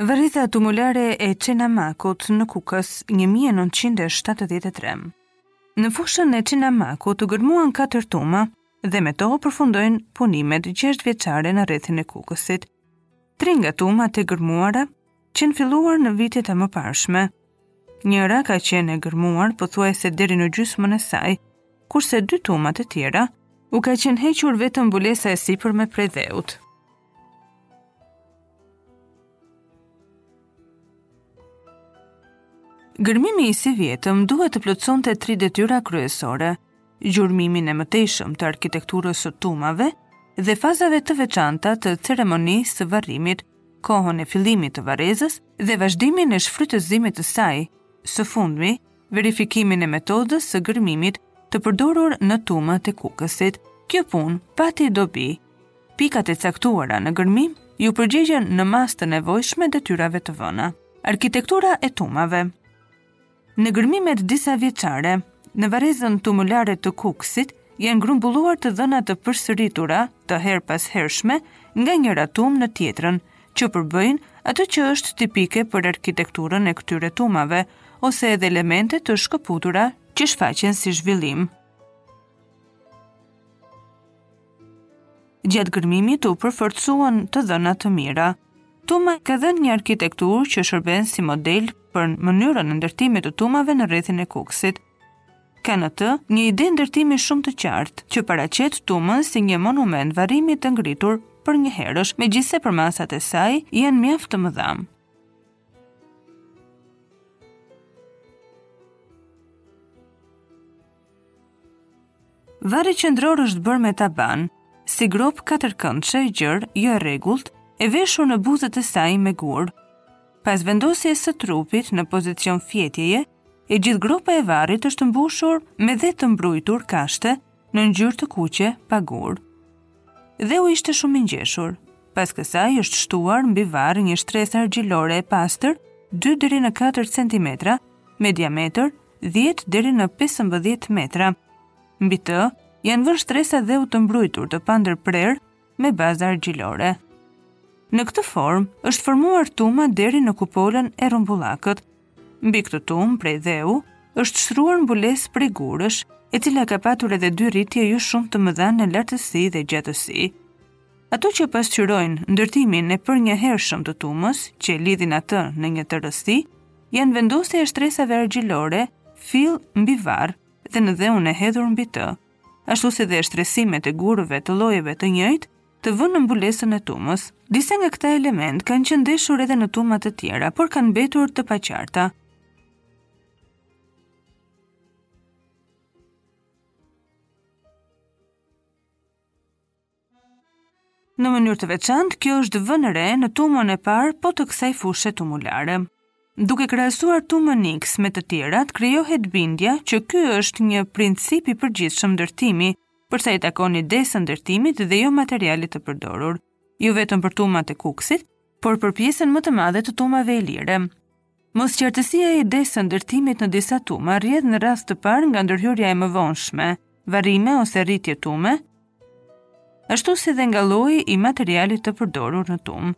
Varreza tumulare e Çinamakut në Kukës 1973. Në fushën e Çinamakut u gërmuan katër tuma dhe me to përfundojnë punimet 6 vjeçare në rrethin e Kukësit. Tre nga tumat e gërmuara qenë filluar në vitet e mëparshme. Njëra ka qenë e gërmuar pothuajse deri në gjysmën e saj, kurse dy tumat e tjera u ka qenë hequr vetëm mbulesa e sipërme prej dheut. Gërmimi i sivjetëm duhet të plotësonte tri detyra kryesore. gjurmimin e mëtejshëm të arkitekturës së tumave dhe fazave të veçanta të ceremonisë së varrimit, kohën e fillimit të varrezës dhe vazhdimin e shfrytëzimit të saj, së fundmi, verifikimin e metodës së gërmimit të përdorur në tumat e Kukësit. Kjo punë pati dobi. Pikat e caktuara në gërmim iu përgjigjën në masë të nevojshme detyrave të vëna. Arkitektura e tumave. Në gërmimet disavjeçare, në varrezën tumulare të Kukësit, janë grumbulluar të dhëna të përsëritura, të herëpashershme, nga njëra tumë në tjetrën, që përbëjnë atë që është tipike për arkitekturën e këtyre tumave, ose edhe elemente të shkëputura që shfaqen si zhvillim. Gjatë gërmimit u përforcuan të dhëna të mira. Tuma ka dhënë një arkitekturë që shërben si model për mënyrën e ndërtimit të tumave në rrethin e Kukësit. Ka në të një ide ndërtimi shumë të qartë, që paraqet tumën si një monument varrimi të ngritur përnjëherësh, megjithëse përmasat e saj janë mjaft të mëdha. Varri qendror është bërë me taban, si gropë katërkëndëshe e gjerë, jo e rregullt, e veshur në buzët e saj me gurë. Pas vendosjes së trupit në pozicion fjetjeje, e gjithë gropa e varrit është mbushur me dhe të mbrujtur kashte në ngjyrë të kuqe pa gurë. Dheu ishte shumë i ngjeshur. Pas kësaj është shtuar mbi varr një shtresë argjilore e pastër 2 deri në 4 cm me diametër 10 deri në 15 metra. Mbi të janë vënë shtresa dheu të mbrujtur të pandërprerë me bazë argjilore. Në këtë formë është formuar tuma deri në kupolën e rrumbullakët. Mbi këtë tumë prej dheu është shtruar mbulesë prej gurësh, e cila ka patur edhe dy rritje jo shumë të mëdha në lartësi dhe gjatësi. Ato që pasqyrojnë ndërtimin e përnjëhershëm të tumës, që e lidhin atë në një tërësi, janë vendosja e shtresave argjilore, fill mbi varr dhe në dheun e hedhur mbi të, ashtu si dhe shtresimet e gurëve të llojeve të njëjtë të vënë në mbulesën e tumës. Disa nga këta element kanë qenë ndeshur edhe në tuma të tjera, por kanë mbetur të paqarta. Në mënyrë të veçantë, kjo është vënë re në tumën e parë po të kësaj fushe tumulare. Duke krahasuar tumën X me të tjerat, krijohet bindja që ky është një princip i përgjithshëm ndërtimi, për sa i takon idesë së ndërtimit dhe jo materialit të përdorur, jo vetëm për tumat e Kukësit, por për pjesën më të madhe të tumave ilire. Mosqartësia e idesë së ndërtimit në disa tuma rrjedh në radhë të parë nga ndërhyrja e mëvonshme, varrime ose rritje tume, ashtu si dhe nga lloji i materialit të përdorur në tumë.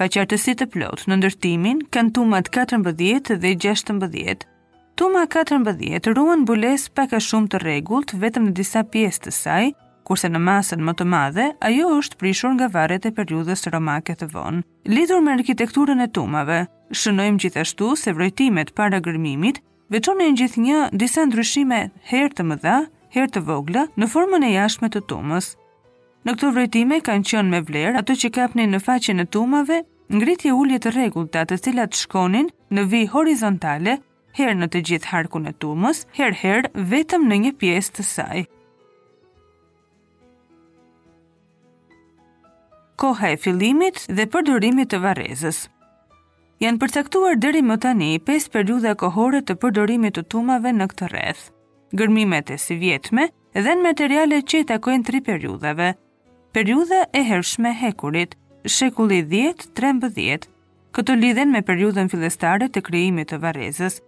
Paqartësi të plotë në ndërtimin kanë tumat 14 dhe 16. Tuma 14 ruan mbulesë pak a shumë të rregullt vetëm në disa pjesë të saj, kurse në masën më të madhe ajo është prishur nga varret e periudhës romake të vonë. Lidhur me arkitekturën e tumave, shënojmë gjithashtu se vrojtimet para gërmimit veçonin gjithnjë disa ndryshime herë të mëdha, herë të vogla në formën e jashtme të tumës. Në këto vrojtime kanë qenë me vlerë ato që kapnin në faqen e tumave, ngritje ulje të rregullta, të cilat shkonin në vijë horizontale, herë në të gjithë harkun e tumës, herë-herë vetëm në një pjesë të saj. Koha e fillimit dhe përdorimit të varrezës. Janë përcaktuar deri më tani pesë periudha kohore të përdorimit të tumave në këtë rreth. Gërmimet e sivjetme dhenë materiale që i takojnë tri periudhave. Periudha e hershme e hekurit, shekulli 10-13. Këto lidhen me periudhën fillestare të krijimit të varrezës.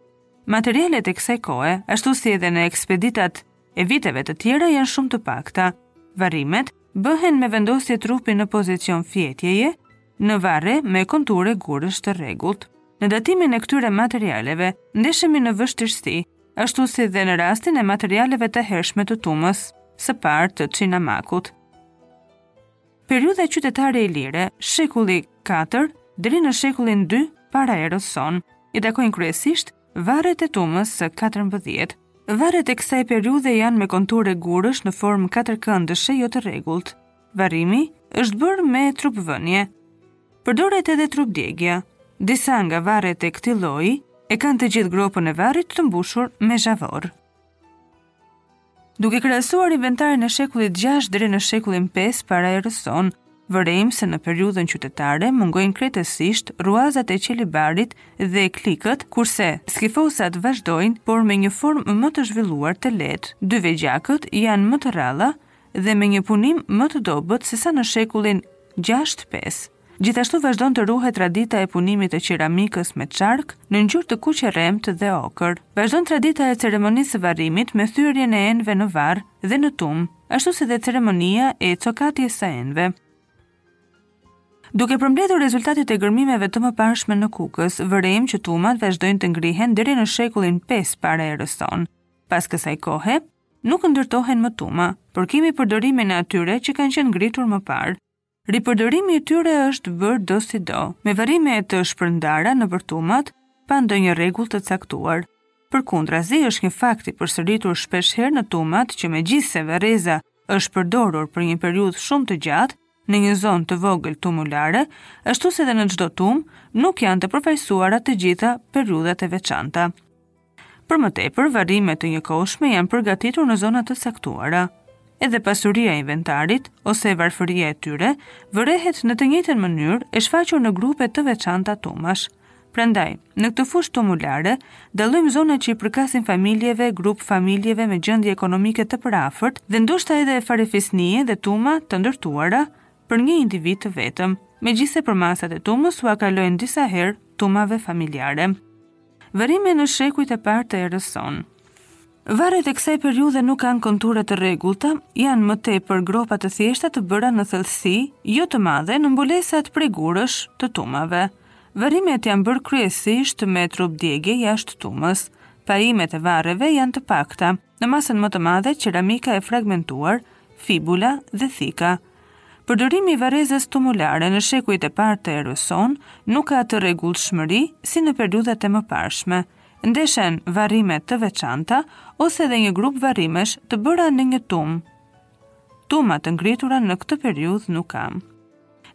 Materialet e kësaj kohe, ashtu si edhe në ekspeditat e viteve të tjera janë shumë të pakta. Varrimet bëhen me vendosje trupi në pozicion fjetjeje, në varre me konture gurësh të rregullt. Në datimin e këtyre materialeve ndeshemi në vështirësi, ashtu si dhe në rastin e materialeve të hershme të tumës së parë të Çinamakut. Periudha qytetare ilire, shekulli 4 deri në shekullin 2 para erës sonë, i takojnë kryesisht Varret e tumës së katërmbëdhjetë. Varret e kësaj periudhe janë me konture gurësh në formë katërkëndëshe jo të rregullt. Varrimi është bërë me trupvënie. Përdoret edhe trupdjegia. Disa nga varret e këtij lloji e kanë të gjithë gropën e varrit të mbushur me zhavor. Duke krahasuar inventarin e shekullit 6 deri në shekullin 5 para erës sonë, vërejmë se në periudhën qytetare mungojnë krejtësisht rruazat e qelibarit dhe kilikët, kurse skifosat vazhdojnë, por me një formë më të zhvilluar të lehtë. Dy vegjakët janë më të rralla dhe me një punim më të dobët sesa në shekullin 6-5. Gjithashtu vazhdon të ruhet tradita e punimit të qeramikës me çark në ngjyrë të kuqërremtë dhe okër. Vazhdon tradita e ceremonisë së varrimit me thyerjen e enëve në varr dhe në tumë, ashtu si dhe ceremonia e cokatjes së enëve. Duke përmbledhur rezultatet e gërmimeve të mëparshme në Kukës, vërejmë që tumat vazhdojnë të ngrihen deri në shekullin 5 para erës sonë. Pas kësaj kohe, nuk ndërtohen më tuma, por kemi përdorimin e atyre që kanë qenë ngritur më parë. Ripërdorimi i tyre është bërë dosido, me varrime të shpërndara nëpër tumat, pa ndonjë rregull të caktuar. Përkundrazi, është një fakt i përsëritur shpesh herë në tumat që megjithëse varreza është përdorur për një periudhë shumë të gjatë në një zonë të vogël tumulare, ashtu si dhe në çdo tumë, nuk janë të përfaqësuara të gjitha periudhat e veçanta. Për më tepër, varrime të njëkohshme janë përgatitur në zona të caktuara. Edhe pasuria e inventarit ose varfëria e tyre vërehet në të njëjtën mënyrë e shfaqur në grupe të veçanta tumash. Prandaj, në këtë fushë tumulare, dallojmë zona që i përkasin familjeve, grup familjeve me gjendje ekonomike të përafërt dhe ndoshta edhe farefisnie dhe tuma të ndërtuara për një individ të vetëm. Megjithëse përmasat e tumës ua kalojnë disa herë tumave familjare. Varrime në shekujt e parë të erës sonë. Varret e kësaj periudhe nuk kanë konture të rregullta, janë më tepër gropa të thjeshta të bëra në thellësi jo të madhe në mbulesat prej gurësh të tumave. Varrimet janë bërë kryesisht me trupdjegie jashtë tumës. Pajimet e varreve janë të pakta, në masën më të madhe qeramika e fragmentuar, fibula dhe thika. Përdorimi i varrezës tumulare në shekujt e parë të erës sonë nuk ka atë rregullshmëri si në periudhat e mëparshme. Ndeshen varrime të veçanta ose edhe një grup varrimesh të bëra në një tumë. Tuma të ngritura në këtë periudhë nuk ka.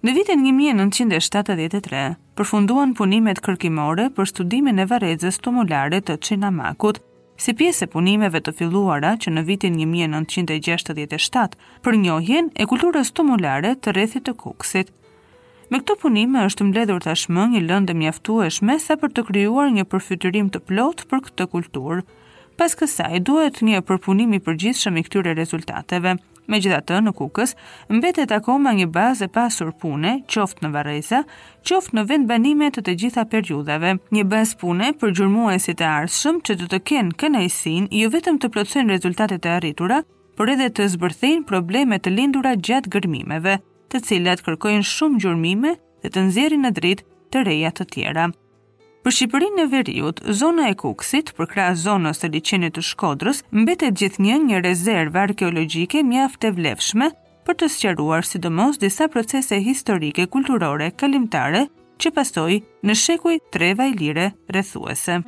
Në vitin 1973, përfunduan punimet kërkimore për studimin e varrezës tumulare të Çinamakut, Si pjesë e punimeve të filluara që në vitin një mijë e nëntëqind e gjashtëdhjetë e shtatë për njohjen e kulturës tumulare të rrethit të Kukësit. Me këto punime është mbledhur tashmë një lëndë e mjaftueshme sa për të krijuar një përfytyrim të plotë për këtë kulturë. Pas kësaj duhet një përpunim i përgjithshëm i këtyre rezultateve, Megjithatë, në Kukës mbetet akoma një bazë e pasur pune, qoftë në varreza, qoftë në vendbanime të të gjitha periudhave. Një bazë pune për gjurmuesit e ardhshëm që do të kenë kënaqësinë jo vetëm të plotësojnë rezultatet e arritura, por edhe të zbërthejnë probleme të lindura gjatë gërmimeve, të cilat kërkojnë shumë gjurmime dhe të nxjerrin në dritë të reja të tjera. Për Shqipërinë e Veriut, zona e Kukësit, përkrahas zonës së Liqenit të Shkodrës, mbetet gjithnjë një rezervë arkeologjike mjaft e vlefshme për të sqaruar sidomos disa procese historike, kulturore, kalimtare që pësoi në shekuj treva ilire rrethuese.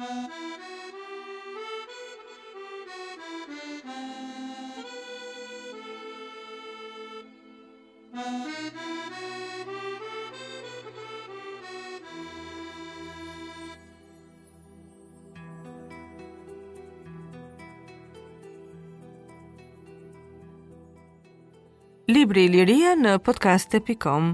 Libri i Liria në podcast.com